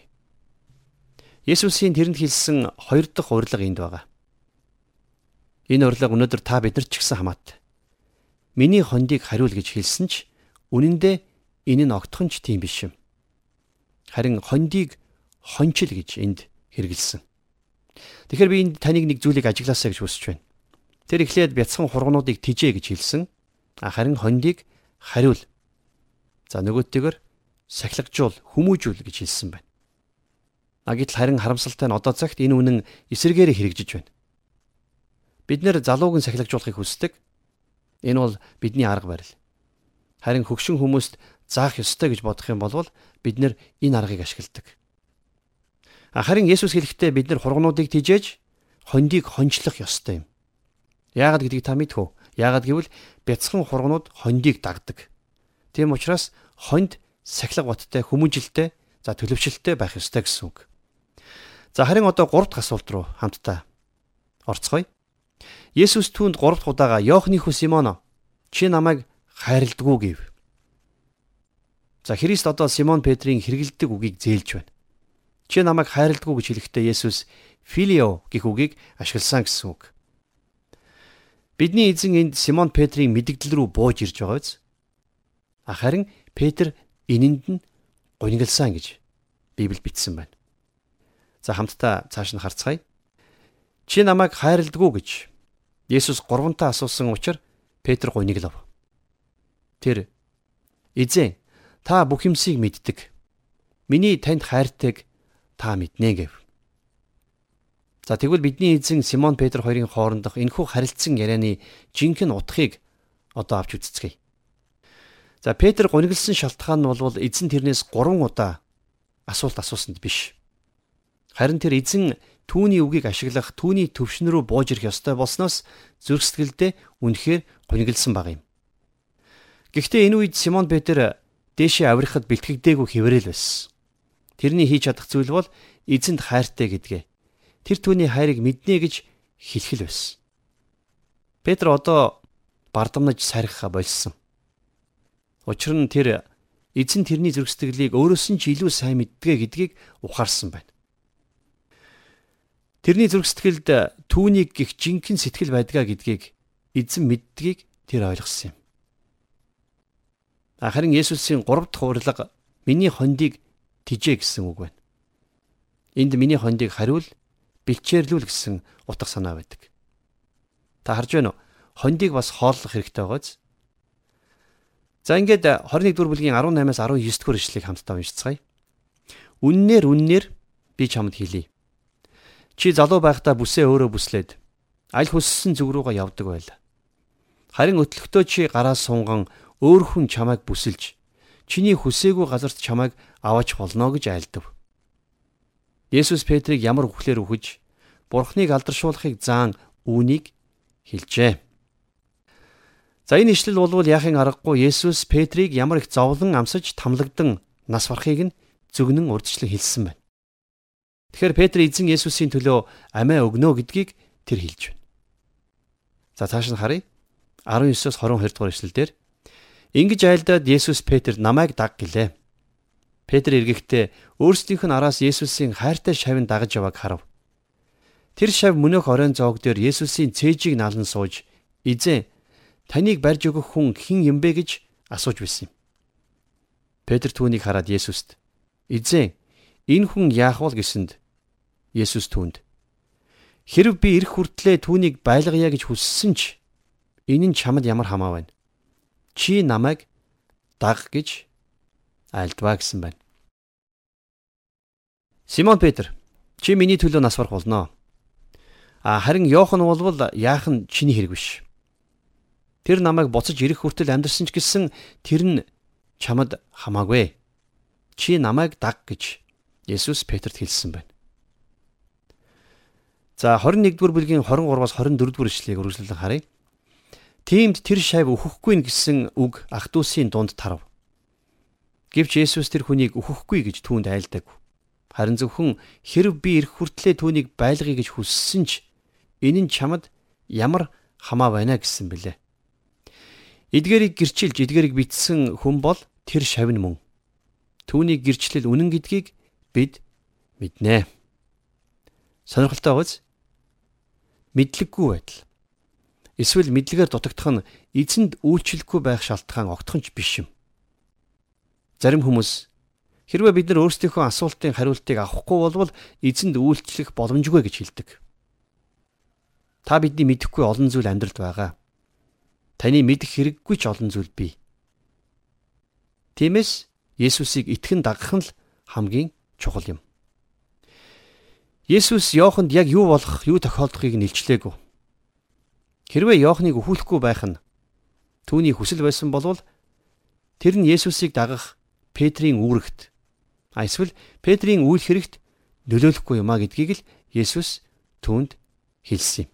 Есүсийн тэрэнд хэлсэн хоёр дахь урилга энд байгаа. Энэ урилга өнөөдөр та биднэрт ч гэсэн хамаатай. Миний хондийг хариул гэж хэлсэн ч үнэн дээр энэ нь огтхон ч тийм биш юм. Харин хондийг хончил гэж энд хэрэгэлсэн. Тэгэхээр би энд таныг нэг зүйлийг ажиглаасаа гэж хүсэж байна. Тэр эхлээд бяцхан хургнуудыг тижээ гэж хэлсэн. Харин хондийг хариул. За нөгөөтэйгөр сахилгажуул, хүмүүжүүл гэж хэлсэн байна. А гэтэл харин харамсалтай нь одоо цагт энэ үнэн эсэргээрээ хэрэгжиж байна. Бид нэр залууг нь сахилгажуулахыг хүсдэг. Энэ бол бидний арга барил. Харин хөгшин хүмүүст заах ёстой гэж бодох юм бол бид нэр энэ аргыг ашигладаг. Харин Есүс хэлэхдээ бид нар хургнуудыг тижээж хондийг хончлох ёстой юм. Яагаад гэдгийг та мэдэх үү? Яагаад гэвэл бяцхан хургнууд хондийг дагдаг. Тийм учраас хонд сахилга боттой, хүмүүжилтэй, за төлөвшөлттэй байх ёстой гэсэн үг. За харин одоо 3 дахь асуулт руу хамтдаа орцгоё. Есүс түүнд 3 дахь удаага Йоохны хүү Симоно чи намайг хайрладгүй гэв. За Христ одоо Симон Петрийн хэрэгэлдэг үгийг зээлж байна. Чи намайг хайрладгүй гэж хэлэхдээ Есүс филио гэх үгийг ашигласан гэсэн үг. Бидний эзэн энд Симон Петрийн мэдгдэл рүү бууж ирж байгаа биз? Харин Петр энэнд нь гунигалсан гэж Библи бичсэн байна. За хамтдаа цааш нь харцгаая. Чи намайг хайрладгүй гэж Есүс гурвантаа асуусан учраас Петр гуниглав. Тэр Эзэн та бүх юмсыг мэддэг. Миний танд хайртайг та мэднэ гэв. За тэгвэл бидний эзэн Симон Петр хоёрын хоорондох энэхүү харилцсан ярианы жинхэнэ утгыг одоо авч үзцгээе. За Петр гуниглсан шалтгаан нь бол эзэн тэрнээс 3 удаа асуулт асуусанд биш. Харин тэр эзэн түүний үгийг ашиглах түүний төвшин рүү бууж ирэх ёстой болсноос зүрх сэтгэлдээ үнэхээр гунигэлсэн баг юм. Гэхдээ энэ үед Симон Петр дээшээ авирахад бэлтгэгдээгүй хэврэл байсан. Тэрний хийж чадах зүйл бол эзэнд хайртай гэдгээ. Тэр түүний хайрыг мэднэ гэж хэлэх л байсан. Петр одоо бардамнаж сархиха болсон. Учир нь тэр эзэн тэрний зүрх сэтгэлийг өөрөөс нь ч илүү сайн мэддэг гэдгийг ухаарсан байна. Тэрний зүрх сэтгэлд түүнийг гих жинхэнэ сэтгэл байдгаа гэдгийг эзэн мэддгийг тэр ойлгосон юм. Харин Есүсийн 3 дахь урилга миний хондийг тижээ гэсэн үг байна. Энд миний хондийг хариул бэлчээрлүүл гэсэн утга санаа байдаг. Та харж байна уу? Хондийг бас хооллох хэрэгтэй байгааз. За ингээд 21 дугаар бүлгийн 18-аас 19 дугаар ишлэгийг хамтдаа уншицгаая. Үннээр үннээр би чамд хэлье. Чи залуу байхдаа бүсээ өөрөө бүслээд аль хүссэн зүг рүүгээ явдаг байл. Харин өтлөгтөө чи гараас сунган өөр хүн чамайг бүсэлж чиний хүсээгүй газарт чамайг аваач болно гэж айлдав. Есүс Петрийг ямар үхлээр үхэж Бурхныг алдаршуулахыг заан үүнийг хэлжээ. За энэ ишлэл болвол яахын аргагүй Есүс Петрийг ямар их зовлон амсаж тамлагдан нас барахыг нь зөвгнөн урдчлан хэлсэн байна. Тэгэхээр Петр эзэн Есүсийн төлөө амиа өгнө гэдгийг тэр хэлж байна. За цааш нь харъя. 19-оос 22 дугаар эшлэлдэр ингэж айлдаад Есүс Петр намайг даг гэлээ. Петр эргэхдээ өөрсдийнх нь араас Есүсийн хайртай шавь дагаж явааг харав. Тэр шавь мөнөөх оройн зоог дээр Есүсийн цээжийг налан сууж "Эзэн, таныг барьж өгөх хүн хэн юм бэ?" гэж асууж байсан юм. Петр түүнийг хараад Есүст "Эзэн, энэ хүн яах вэ?" гэсэнд Есүс түүнд Хэрв би ирэх хүртлээр түүнийг байлгая гэж хүссэн ч энэ нь чамд ямар хамаа байна. Чи намайг даг гэж альдваа гэсэн байна. Симон Петр чи миний төлөө нас барах болно. А харин Йохан болвол яах нь чиний хэрэг биш. Тэр намайг буцаж ирэх хүртэл амьдсан ч гэсэн тэр нь чамд хамаагүй. Чи намайг даг гэж Есүс Петрт хэлсэн байна. За 21-р бүлгийн 23-аас 24-р ишлэгийг үргэлжлүүлэн харъя. Тиймд тэр шавь өөхөхгүй гэсэн үг ах トゥ усын дунд тарав. Гэвч Есүс тэр хүнийг өөхөхгүй гэж түүнд айлдаг. Харин зөвхөн хэрв би ирэх хүртлээр түүнийг байлгая гэж хүссэн ч энэ нь чамд ямар хамаа байна гэсэн бэлээ. Эдгээрийг гэрчилж эдгээрийг битсэн хүн бол тэр шавь нь мөн. Түүний гэрчлэл үнэн гэдгийг бид мэднэ. Сонирхолтой биз? мэдлэггүй байдал. Эсвэл мэдлэгээр дутагдах нь эзэнд үйлчлэхгүй байх шалтгаан огтхонч биш юм. Зарим хүмүүс хэрвээ бид нар өөрсдийнхөө асуултын хариултыг авахгүй болвол эзэнд үйлчлэх боломжгүй гэж хэлдэг. Та бидний мэдэхгүй олон зүйл амьдралд байгаа. Таны мэдэх хэрэггүй ч олон зүйл бий. Тиймээс Есүсийг итгэн дагах нь л хамгийн чухал юм. Есүс Иоханд яг юу болох, юу тохиолдохыг нэлчлээгүй. Хэрвээ Иохныг өхүүлэхгүй байх нь түүний хүсэл байсан бол тэр нь Есүсийг дагах Петрийн үүрэгт а эсвэл Петрийн үйл хэрэгт нөлөөлөхгүй юмаа гэдгийг л Есүс түүнд хэлсэн юм.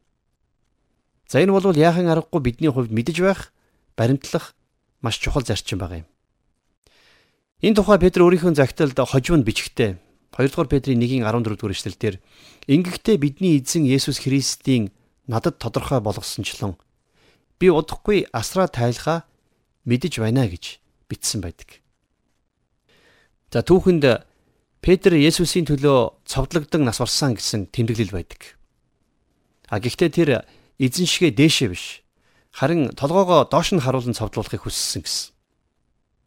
За энэ бол яахын аргагүй бидний хувьд мэдэж байх баримтлах маш чухал зарчим байгаа юм. Энэ тухай Петр өөрийнхөө загталд хожимд бичгтээ 2 дугаар Петрийн 1-ийн 14 дугаар эшлэлдэр Ингэхдээ бидний эзэн Есүс Христийн надад тодорхой болгосончлон би удахгүй асраа тайлхаа мэдэж байна гэж бичсэн байдаг. За түүхэнд Петр Есүсийн төлөө цовдлогдсон нас барсан гэсэн тэмдэглэл байдаг. А гэхдээ тэр эзэн шигээ дээшээ биш харин толгоогоо доош нь харуулan цовдлуулахыг хүссэн гэсэн.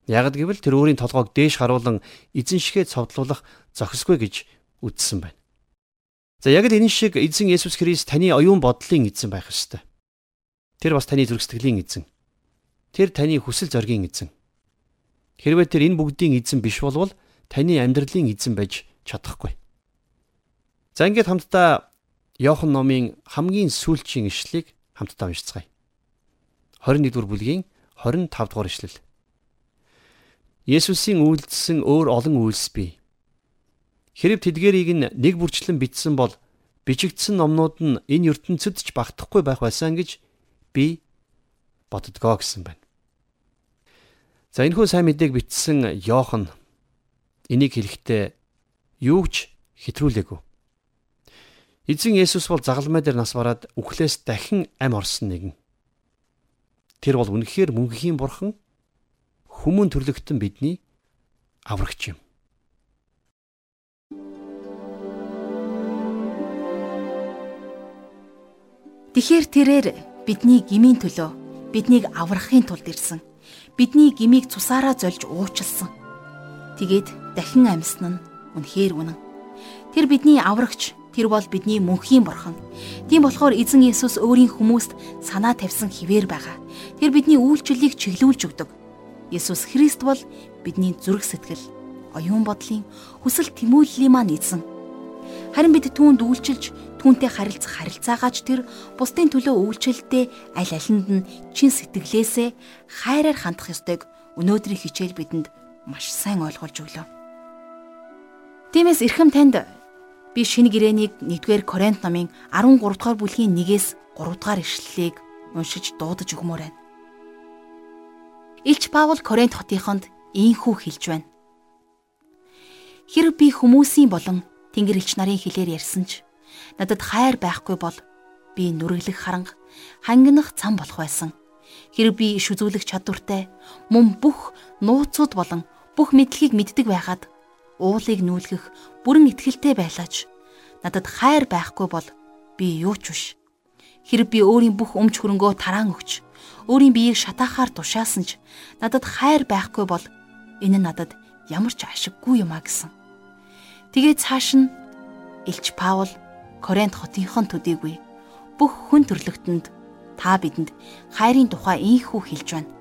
Яг гэвэл тэр өөрийн толгойг дээш харуулan эзэн шигээ цовдлуулах зохисгүй гэж үзсэн байна. За яг л энэ шиг эзэн Есүс Христ таны оюун бодлын эзэн байх ёстой. Тэр бас таны зүрх сэтгэлийн эзэн. Тэр таны хүсэл зоригийн эзэн. Хэрвээ тэр энэ бүгдийн эзэн биш болвол таны амьдралын эзэн байж чадахгүй. За ингээд хамтдаа Иохан номын хамгийн сүүлчийн ишлэгийг хамтдаа уншицгаая. 21 дугаар бүлгийн 25 дугаар ишлэл. Есүсийн үйлдэлсэн өөр олон үйлс бий. Хэрэг тэдгэрийг нь нэг бүрчлэн бичсэн бол бичигдсэн номнууд нь энэ ертөнцид ч багтахгүй байх байсан гэж би боддгоо гэсэн байна. За энэхүү сайн мэдээг бичсэн Йохан энийг хэлэхдээ юу ч хэтрүүлээгүй. Эзэн Есүс бол загалмай дээр нас бараад үхлээс дахин ам орсон нэгэн. Тэр бол үнэхээр мөнхийн бурхан хүмүүн төрлөختөн бидний аврагч юм. Тэгэхэр тэрээр бидний гмийн төлөө биднийг аврахын тулд ирсэн. Бидний гмийг цусаараа зольж уучлсан. Тэгээд дахин амьсан нь үнэхээр үнэн. Тэр бидний аврагч, тэр бол бидний мөнхийн бурхан. Тийм болохоор эзэн Есүс өөрийн хүмүүст санаа тавьсан хിവэр байгаа. Тэр бидний үйлчлэлийг чиглүүлж өгдөг. Есүс Христ бол бидний зүрх сэтгэл, оюун бодлын хүсэл тэмүүллийн маань эзэн. Харин бид түүнд үйлчилж түүнтэй харилцах харилцаагаач тэр бусдын төлөө үйлчлэлдээ аль алинд нь чин сэтгэлээсээ хайраар хандах ёстойг өнөөдрийн хичээл бидэнд маш сайн ойлгуулж өглөө. Тиймээс эрхэм танд би шинэ гэрээнийг 1-р Коринт номын 13 дугаар бүлгийн 1-ээс 3 дугаар ишлэлийг уншиж дуудаж өгмөр байна. Илч Паул Коринт хотынд ийхүү хэлж байна. Хэрэг би хүмүүсийн болон Тэнгэр элч нарын хэлээр ярьсан ч надад хайр байхгүй бол би нүрэглэх харанга хангинах цам болох байсан. Хэрэг би иш үзүүлэх чадвартай мөн бүх нууцуд болон бүх мэдлэгийг мэддэг байхад уулыг нүүлгэх бүрэн итгэлтэй байлаач надад хайр байхгүй бол би юу ч биш. Хэрэг би өөрийн бүх өмч хөрөнгөө тараан өгч өөрийн биеийг шатаахаар тушаасан ч надад хайр байхгүй бол энэ надад ямар ч ашиггүй юм а гэсэн. Тэгээд цааш нь Илч Паул Коринт хотынхон төдийгүй бүх хүн төрлөختөнд та бидэнд хайрын тухай ийхүү хэлж байна.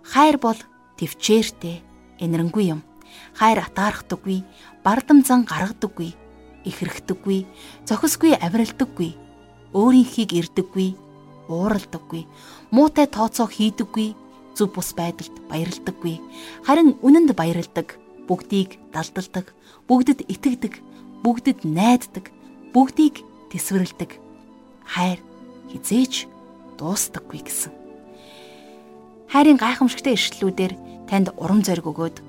Хайр бол төвчээртэй, энэрэнгүй юм. Хайр атаархдаггүй, бардам зан гаргадаггүй, ихрэхдэггүй, зохисгүй авиралдаггүй, өөрийнхийг ирдэггүй, ууралдаггүй, муутай тооцоо хийдэггүй, зөв бус байдалд баярлдаггүй. Харин үнэнд баярладаг, бүгдийг далдалдаг, бүгдэд итгэдэг, бүгдэд найддаг, бүгдийг тэсвэрлэдэг. Хайр хизээч дуустдаггүй гэсэн. Хайрын гайхамшигтай ишлэлүүдээр танд урам зориг өгөөд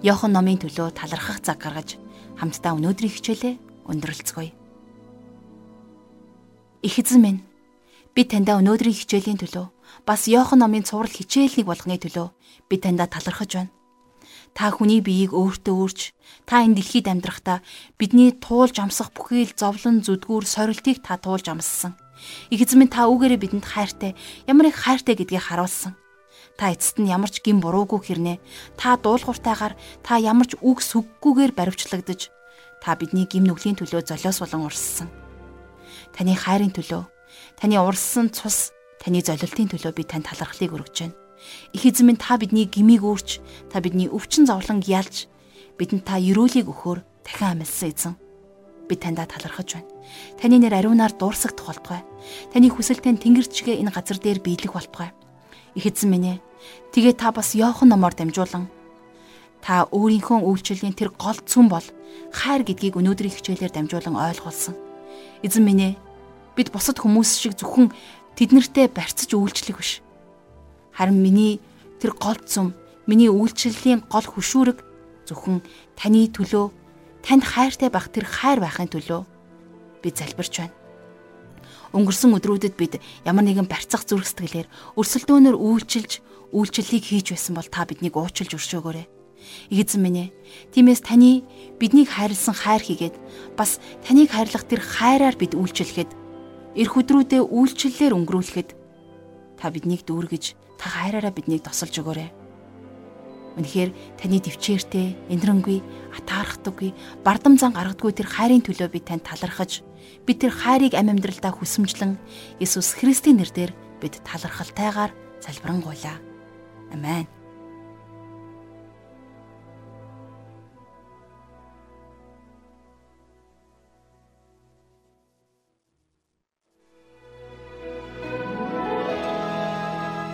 Йохан номын төлөө талархах цаг гаргаж хамтдаа өнөөдрийн хичээлээ өндөрлцгөөе. Их эзэн минь би таньда өнөөдрийн хичээлийн төлөө бас Йохан номын цуврал хичээлнийг болгоны төлөө би таньда талархаж байна. Та хүний биеийг өөртөө өөрч та энэ дэлхийд амьдрахдаа бидний туулж амсах бүхий л зовлон зүдгүүр сорилтыг та туулж амссан. Их эзэн та үгээрээ бидэнд хайртай ямар их хайртай гэдгийг харуулсан. Та эцэст нь ямар ч гин буруугүй хэрнээ та дуулууртайгаар та ямар ч үг сүггүйгээр баривчлагдаж та бидний гим нүглийн төлөө золиос болон урссан. Таны хайрын төлөө, таны урссан цус, таны золилтын төлөө би танд талархлыг өргөж байна. Их эзэн минь та бидний гмийг өөрч, та бидний өвчин зовлон ялж, бидэнд та ерөөлийг өгөхөөр дахин амилсан эзэн. Би таньда талархаж байна. Таны нэр ариунаар дуурсагдах болтугай. Таны хүсэлтэн тэнгэрчгээ энэ газар дээр биелэх болтугай. Их эзэн минь ээ. Тэгээ та бас Йохан номоор дамжуулан та өөрийнхөө үйлчлэлийн тэр гол цүн бол хайр гэдгийг өнөөдрийн хичээлээр дамжуулан ойлгуулсан. Эзэн минь ээ. Бид бусад хүмүүс шиг зөвхөн тэднэртэй барьцаж үйлчлэх биш Харин миний тэр гол зам, миний үйлчлэлийн гол хөшүүрэг зөвхөн таны төлөө, танд хайртай байх тэр хайр байхын төлөө би залбирч байна. Өнгөрсөн өдрүүдэд бид ямар нэгэн барьцах зүрх сэтгэлээр өрсөлдөөнөөр үйлчилж, үйлчлэлийг хийж байсан бол та биднийг уучлж өршөөгөөрэй. Эзэн минь ээ. Тиймээс таны биднийг хайрлсан хайр хийгээд бас таныг хайрлах тэр хайраар бид үйлчлэхэд эх өдрүүдээ үйлчлэлээр өнгөрүүлэхэд та биднийг дүүргэж та хайраараа биднийг тосолж өгөөрэй. Үнэхээр таны төвчээртэй, эндрэнгүй, атаархдаггүй, бардам зан гаргадгүй тэр хайрын төлөө би танд талархаж, би тэр хайрыг амь амьдралдаа хүсэмжлэн Иесус Христийн нэрээр бид талархалтайгаар залбирanгуйлаа. Амен.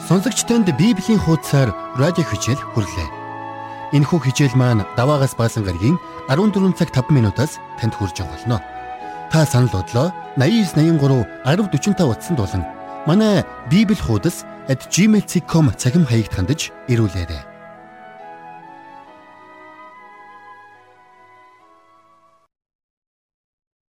Сонсогч танд Библийн хуудасаар радио хичээл хүрлээ. Энэхүү хичээл маань даваагаас баасан гарагийн 14 цаг 5 минутаас танд хүрж байгаа болно. Та санал бодлоо 8983 1045 утсанд болон манай Библи хуудас @gmail.com цахим хаягт хандаж ирүүлээрэй.